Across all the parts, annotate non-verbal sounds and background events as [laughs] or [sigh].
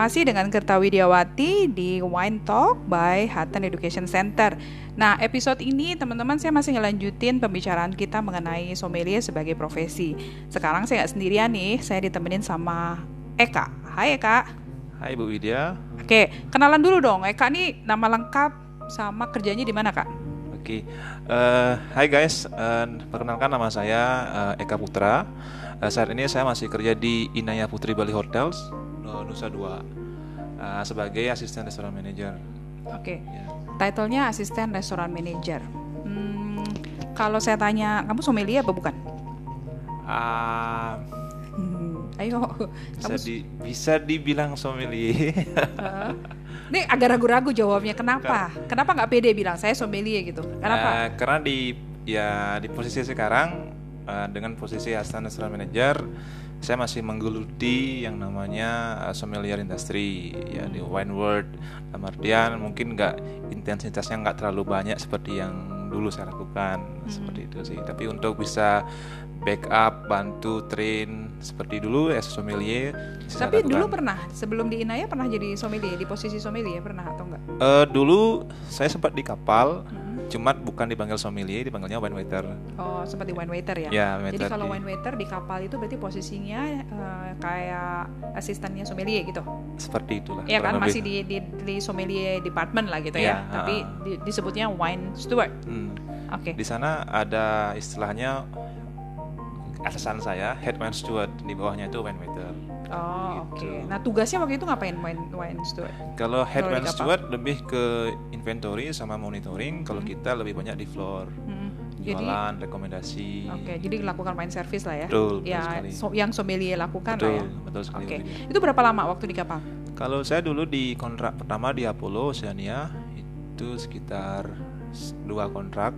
Masih dengan Kerta Widiawati di Wine Talk by Hutton Education Center. Nah, episode ini teman-teman saya masih ngelanjutin pembicaraan kita mengenai sommelier sebagai profesi. Sekarang saya nggak sendirian nih, saya ditemenin sama Eka. Hai Eka. Hai Bu Widya. Oke, kenalan dulu dong. Eka nih nama lengkap sama kerjanya di mana Kak? Oke, uh, hai guys. Uh, perkenalkan nama saya uh, Eka Putra. Uh, saat ini saya masih kerja di Inaya Putri Bali Hotels Nusa Dua uh, sebagai asisten restoran manager. Oke. Ya. Titlenya asisten restoran manager. Hmm, kalau saya tanya, kamu sommelier apa bukan? Uh, hmm, ayo. Bisa, kamu... di, bisa dibilang sommelier. uh, ini agak ragu-ragu jawabnya. Kenapa? Kenapa nggak pede bilang saya sommelier gitu? Kenapa? Uh, karena di ya di posisi sekarang uh, dengan posisi asisten restoran manager saya masih menggeluti yang namanya uh, sommelier industry ya di wine world. Dalam artian mungkin nggak intensitasnya nggak terlalu banyak seperti yang dulu saya lakukan hmm. seperti itu sih. Tapi untuk bisa backup bantu train seperti dulu ya sommelier tapi dulu pernah sebelum di Inaya pernah jadi sommelier di posisi sommelier pernah atau enggak uh, dulu saya sempat di kapal hmm Cuma bukan dipanggil sommelier, dipanggilnya wine waiter. Oh, seperti wine waiter ya? Ya, wine Jadi kalau wine waiter di kapal itu berarti posisinya uh, kayak asistennya sommelier gitu? Seperti itulah. Iya kan, masih di, di, di sommelier department lah gitu ya, ya tapi uh, di, disebutnya wine steward. Hmm. Oke. Okay. Di sana ada istilahnya atasan saya head wine steward, di bawahnya itu wine waiter. Oh gitu. oke. Okay. Nah tugasnya waktu itu ngapain wine wine steward? Kalau head wine steward lebih ke inventory sama monitoring. Kalau hmm. kita lebih banyak di floor. Hmm. Jualan, jadi, rekomendasi. Oke, okay, jadi lakukan wine service lah ya. Betul. Ya, so, yang sommelier lakukan betul, lah ya. Betul sekali. Oke. Okay. Itu berapa lama waktu di kapal? Kalau saya dulu di kontrak pertama di Apollo Oceania itu sekitar dua kontrak.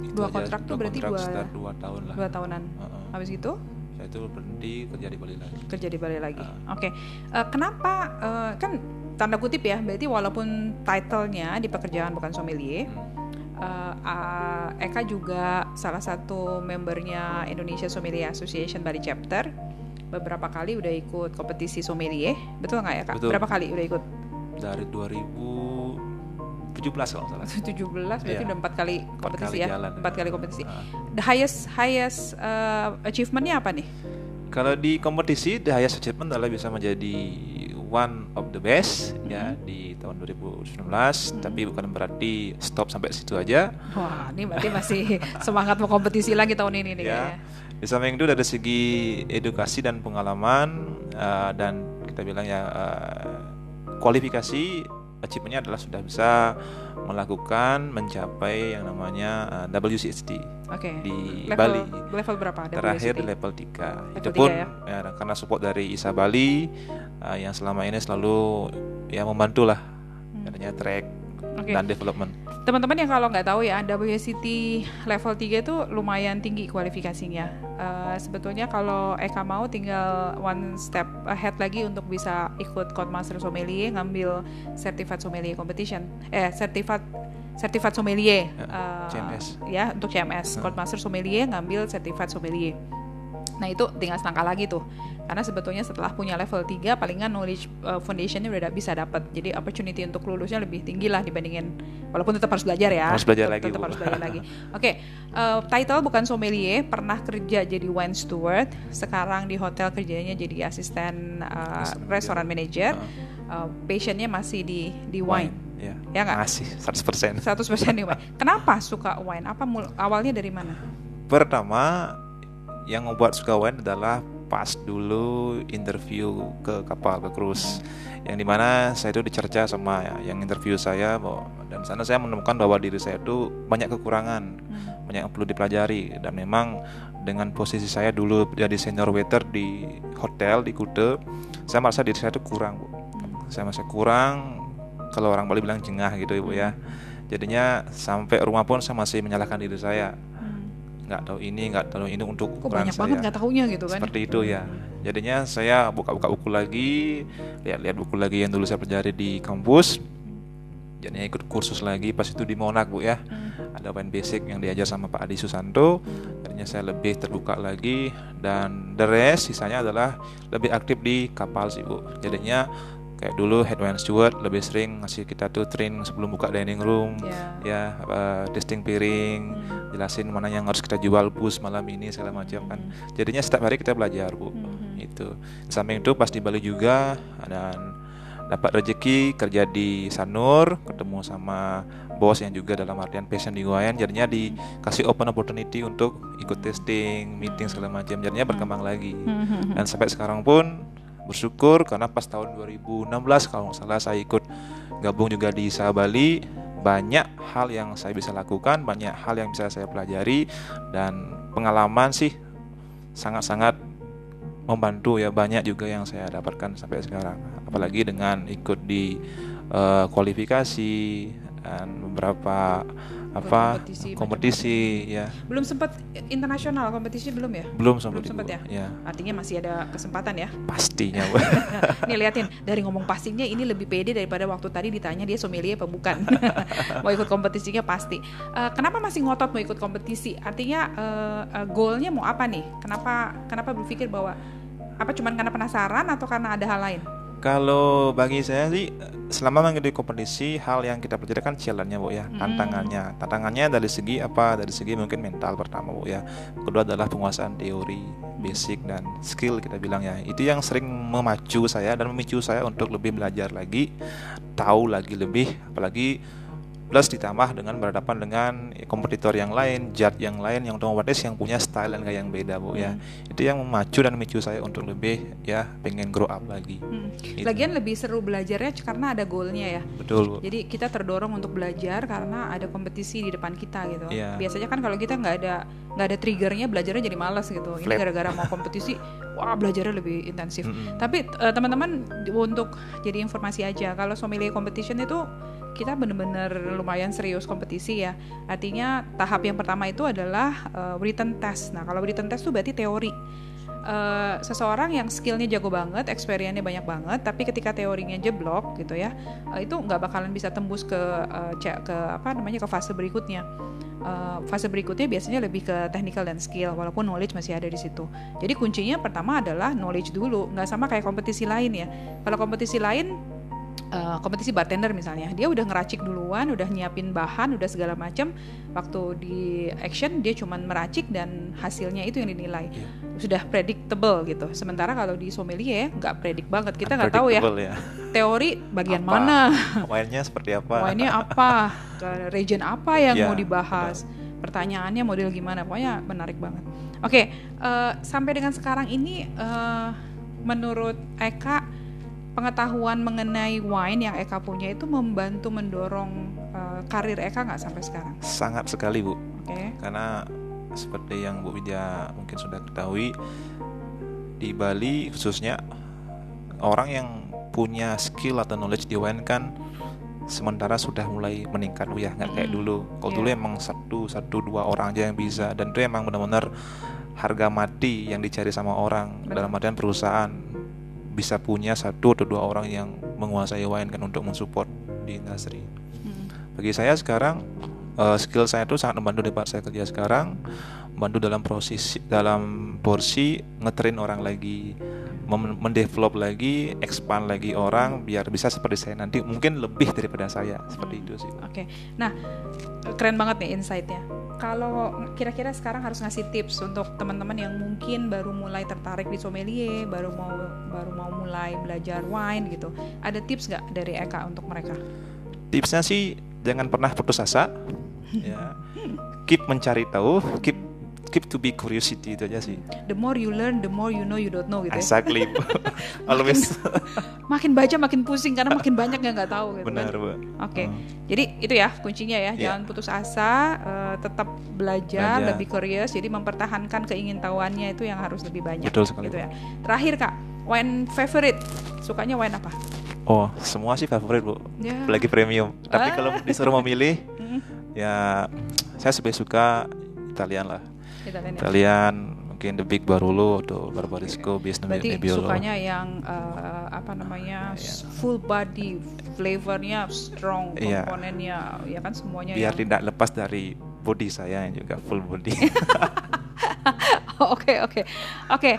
Itu dua kontrak tuh berarti dua, dua tahun lah. Dua tahunan. Uh -uh. Habis itu? saya itu berhenti kerja di Bali lagi kerja di Bali lagi uh. oke okay. uh, eh, kenapa uh, kan tanda kutip ya berarti walaupun titlenya di pekerjaan bukan sommelier hmm. Uh, uh, Eka juga salah satu membernya Indonesia Sommelier Association Bali Chapter. Beberapa kali udah ikut kompetisi sommelier, betul nggak ya kak? Betul. Berapa kali udah ikut? Dari 2000 17 kalau salah. 17 berarti yeah. udah empat kali kompetisi kali ya. Empat kali kompetisi. Uh. The highest highest uh, achievementnya apa nih? Kalau di kompetisi the highest achievement adalah bisa menjadi one of the best mm -hmm. ya di tahun 2019 mm -hmm. tapi bukan berarti stop sampai situ aja. Wah, ini berarti masih [laughs] semangat mau kompetisi lagi tahun ini nih ya. kayaknya. Di samping itu dari segi edukasi dan pengalaman uh, dan kita bilang ya uh, kualifikasi achievementnya adalah sudah bisa melakukan mencapai yang namanya uh, WCHD okay. di level, Bali. Level berapa? Terakhir di level 3. Itu pun ya? ya karena support dari ISA Bali uh, yang selama ini selalu ya membantu lah hmm. adanya track okay. dan development. Teman-teman yang kalau nggak tahu ya, WCT level 3 itu lumayan tinggi kualifikasinya. Uh, sebetulnya kalau Eka mau tinggal one step ahead lagi untuk bisa ikut Codemaster Sommelier, ngambil Certified Sommelier Competition. Eh, Certified Certified Sommelier. Ya, uh, CMS. Ya, untuk CMS. Uh. Codemaster Sommelier ngambil Certified Sommelier. Nah itu tinggal selangkah lagi tuh. Karena sebetulnya setelah punya level 3 palingan knowledge uh, foundationnya udah bisa dapat jadi opportunity untuk lulusnya lebih tinggi lah dibandingin walaupun tetap harus belajar ya. Harus belajar tetap, lagi tetap harus belajar lagi. Oke okay, uh, title bukan sommelier pernah kerja jadi wine steward sekarang di hotel kerjanya jadi asisten uh, restoran manager. Uh, passionnya masih di di wine, wine. Ya, ya gak? Masih 100% 100% di wine. Kenapa suka wine? Apa awalnya dari mana? Pertama yang membuat suka wine adalah pas dulu interview ke kapal ke cruise yang di mana saya itu dicerca sama ya, yang interview saya bahwa dan sana saya menemukan bahwa diri saya itu banyak kekurangan hmm. banyak yang perlu dipelajari dan memang dengan posisi saya dulu jadi senior waiter di hotel di Kute saya merasa diri saya itu kurang bu hmm. saya masih kurang kalau orang Bali bilang jengah gitu ibu ya hmm. jadinya sampai rumah pun saya masih menyalahkan diri saya nggak tahu ini nggak tahu ini untuk Kok banyak saya. banget nggak tahunya gitu kan? Seperti itu ya. Jadinya saya buka-buka buku lagi lihat-lihat buku lagi yang dulu saya pelajari di kampus. Jadinya ikut kursus lagi pas itu di Monak bu ya. Hmm. ada wine basic yang diajar sama Pak Adi Susanto. Jadinya saya lebih terbuka lagi. Dan the rest sisanya adalah lebih aktif di kapal sih bu. Jadinya kayak dulu head wine steward lebih sering ngasih kita tuh train sebelum buka dining room Ya. ya uh, testing piring Hmm. jelasin mana yang harus kita jual bus malam ini segala macam kan jadinya setiap hari kita belajar bu Hmm. itu samping itu pas di Bali juga dan dapat rezeki kerja di Sanur ketemu sama bos yang juga dalam artian passion di Guayan jadinya dikasih open opportunity untuk ikut testing meeting segala macam jadinya berkembang lagi Hmm. dan sampai sekarang pun bersyukur karena pas tahun 2016 kalau nggak salah saya ikut gabung juga di Saha Bali banyak hal yang saya bisa lakukan banyak hal yang bisa saya pelajari dan pengalaman sih sangat-sangat membantu ya banyak juga yang saya dapatkan sampai sekarang. Apalagi dengan ikut di eh, kualifikasi dan beberapa apa Kompetisi, kompetisi ya Belum sempat internasional kompetisi belum ya? belum sampai Belum sempat ya? ya Artinya masih ada kesempatan ya. pastinya. [laughs] Nih liatin dari ngomong pastinya ini lebih pede daripada waktu tadi ditanya dia sommelier apa bukan. [laughs] mau ikut kompetisinya pasti. Eh, kenapa masih ngotot mau ikut kompetisi? Artinya eh, eh, goalnya mau apa nih? Kenapa kenapa berpikir bahwa apa cuman karena penasaran atau karena ada hal lain? Kalau bagi saya sih selama mengikuti kompetisi hal yang kita pelajari kan challenge-nya Bu ya, tantangannya. Tantangannya dari segi apa? Dari segi mungkin mental pertama Bu ya. Kedua adalah penguasaan teori, basic dan skill kita bilang ya. Itu yang sering memacu saya dan memicu saya untuk lebih belajar lagi, tahu lagi lebih apalagi plus ditambah dengan berhadapan dengan kompetitor yang lain, judge yang lain yang otomatis yang punya style dan gaya yang beda Bu ya. Itu yang memacu dan memicu saya untuk lebih ya pengen grow up lagi. Hmm. Gitu. Lagian lebih seru belajarnya karena ada goalnya ya. Betul Bu. Jadi kita terdorong untuk belajar karena ada kompetisi di depan kita gitu. Iya. Biasanya kan kalau kita nggak ada nggak ada triggernya belajarnya jadi malas gitu. Ini Flat. gara-gara mau kompetisi, wah belajarnya lebih intensif. Mm-mm. Tapi eh, teman-teman untuk jadi informasi aja, kalau sommelier competition itu kita benar-benar lumayan serius kompetisi ya. Artinya tahap yang pertama itu adalah eh, written test. Nah kalau written test itu berarti teori. Eh, seseorang yang skillnya jago banget, experience-nya banyak banget, tapi ketika teorinya jeblok gitu ya, eh, itu nggak bakalan bisa tembus ke ce- ke apa namanya ke fase berikutnya. Eh, fase berikutnya biasanya lebih ke technical dan skill, walaupun knowledge masih ada di situ. Jadi kuncinya pertama adalah knowledge dulu, nggak sama kayak kompetisi lain ya. Kalau kompetisi lain eh, kompetisi bartender misalnya, dia udah ngeracik duluan, udah nyiapin bahan, udah segala macam. Waktu di action dia cuman meracik dan hasilnya itu yang dinilai. Sudah predictable gitu. Sementara kalau di sommelier nggak predik banget. Kita nggak tahu ya ya. teori bagian Apa? mana, Wine-nya seperti apa? wine-nya apa, ke region apa yang Ya, mau dibahas, pertanyaannya model gimana, pokoknya menarik banget. Oke, eh, sampai dengan sekarang ini eh, menurut Eka pengetahuan mengenai wine yang Eka punya itu membantu mendorong eh, karir Eka nggak sampai sekarang? Sangat sekali Bu. Oke, Karena seperti yang Bu Widya mungkin sudah ketahui di Bali khususnya orang yang punya skill atau knowledge di wine kan sementara sudah mulai meningkat Bu ya nggak kayak Mm-mm. dulu. Kalau Iya. dulu emang satu satu dua orang aja yang bisa dan itu emang benar-benar harga mati yang dicari sama orang Benar. dalam artian perusahaan bisa punya satu atau dua orang yang menguasai wine kan untuk mensupport di industri. Hmm. Bagi saya sekarang eh, skill saya itu sangat membantu di tempat saya kerja sekarang, membantu dalam proses dalam porsi ngetrain orang lagi, mendevelop lagi, expand lagi orang biar bisa seperti saya nanti mungkin lebih daripada saya seperti itu sih. Oke, nah keren banget nih insight-nya. Kalau kira-kira sekarang harus ngasih tips untuk teman-teman yang mungkin baru mulai tertarik di sommelier, baru mau baru mau mulai belajar wine gitu, ada tips nggak dari Eka untuk mereka? Tipsnya sih jangan pernah putus asa, ya. Keep mencari tahu, keep keep to be curiosity itu aja sih. The more you learn, the more you know you don't know gitu. Ya. Exactly. [laughs] Always [laughs] Makin baca makin pusing karena makin banyak yang nggak tahu gitu. benar, kan. Bu. Oke, Hmm. jadi itu ya kuncinya ya, Iya. jangan putus asa, eh, tetap belajar, Belajar. lebih curious, jadi mempertahankan keingintahuannya itu yang harus lebih banyak. Betul sekali. Gitu ya. Terakhir kak, wine favorite, sukanya wine apa? Oh, semua sih favorit, Bu. Ya. Apalagi premium. Tapi Ah. kalau disuruh memilih [laughs] ya saya lebih suka Italian lah. Italian ya. Mungkin The Big Barolo atau Barbaresco Biasno Berarti Nebbiolo. sukanya yang eh, apa namanya Iya. full body, flavornya strong, Iya. komponennya ya kan semuanya biar yang tidak lepas dari body saya yang juga full body. [laughs] Oke oke oke.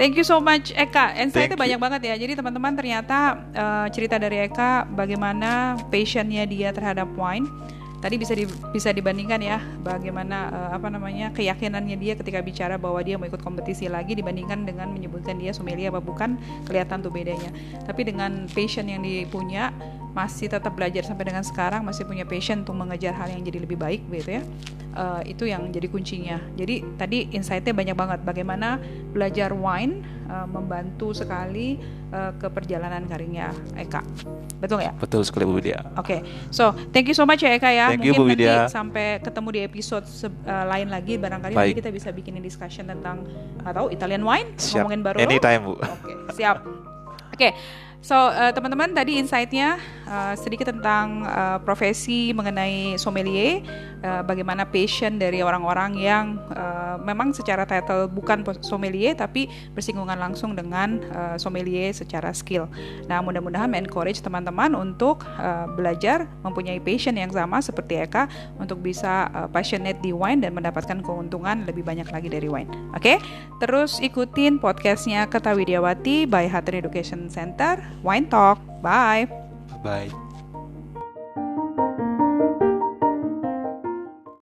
Thank you so much Eka. Insightnya banyak banget ya. Jadi teman-teman ternyata eh, cerita dari Eka bagaimana passionnya dia terhadap wine. Tadi bisa di- bisa dibandingkan ya bagaimana eh, apa namanya keyakinannya dia ketika bicara bahwa dia mau ikut kompetisi lagi dibandingkan dengan menyebutkan dia sommelier apa bukan kelihatan tuh bedanya. Tapi dengan passion yang dipunya masih tetap belajar sampai dengan sekarang masih punya passion untuk mengejar hal yang jadi lebih baik gitu ya Eh, itu yang jadi kuncinya jadi tadi insightnya banyak banget bagaimana belajar wine eh, membantu sekali eh, ke perjalanan karirnya Eka betul ya Betul sekali Bu Widya. Oke, so thank you so much ya Eka ya. Thank you, Mungkin Bu nanti sampai ketemu di episode eh, lain lagi barangkali Baik. nanti kita bisa bikinin discussion tentang nggak tahu Italian wine, Siap. ngomongin baru. Anytime Bu. Oke, siap. Oke, so eh, teman-teman tadi insight-nya eh, sedikit tentang eh, profesi mengenai sommelier, eh, bagaimana passion dari orang-orang yang eh, memang secara title bukan sommelier tapi bersinggungan langsung dengan eh, sommelier secara skill. Nah, mudah-mudahan encourage teman-teman untuk eh, belajar mempunyai passion yang sama seperti Eka untuk bisa eh, passionate di wine dan mendapatkan keuntungan lebih banyak lagi dari wine. Oke, terus ikutin podcastnya Keta Widiawati by Hatton Education Center Wine Talk. Bye. Bye.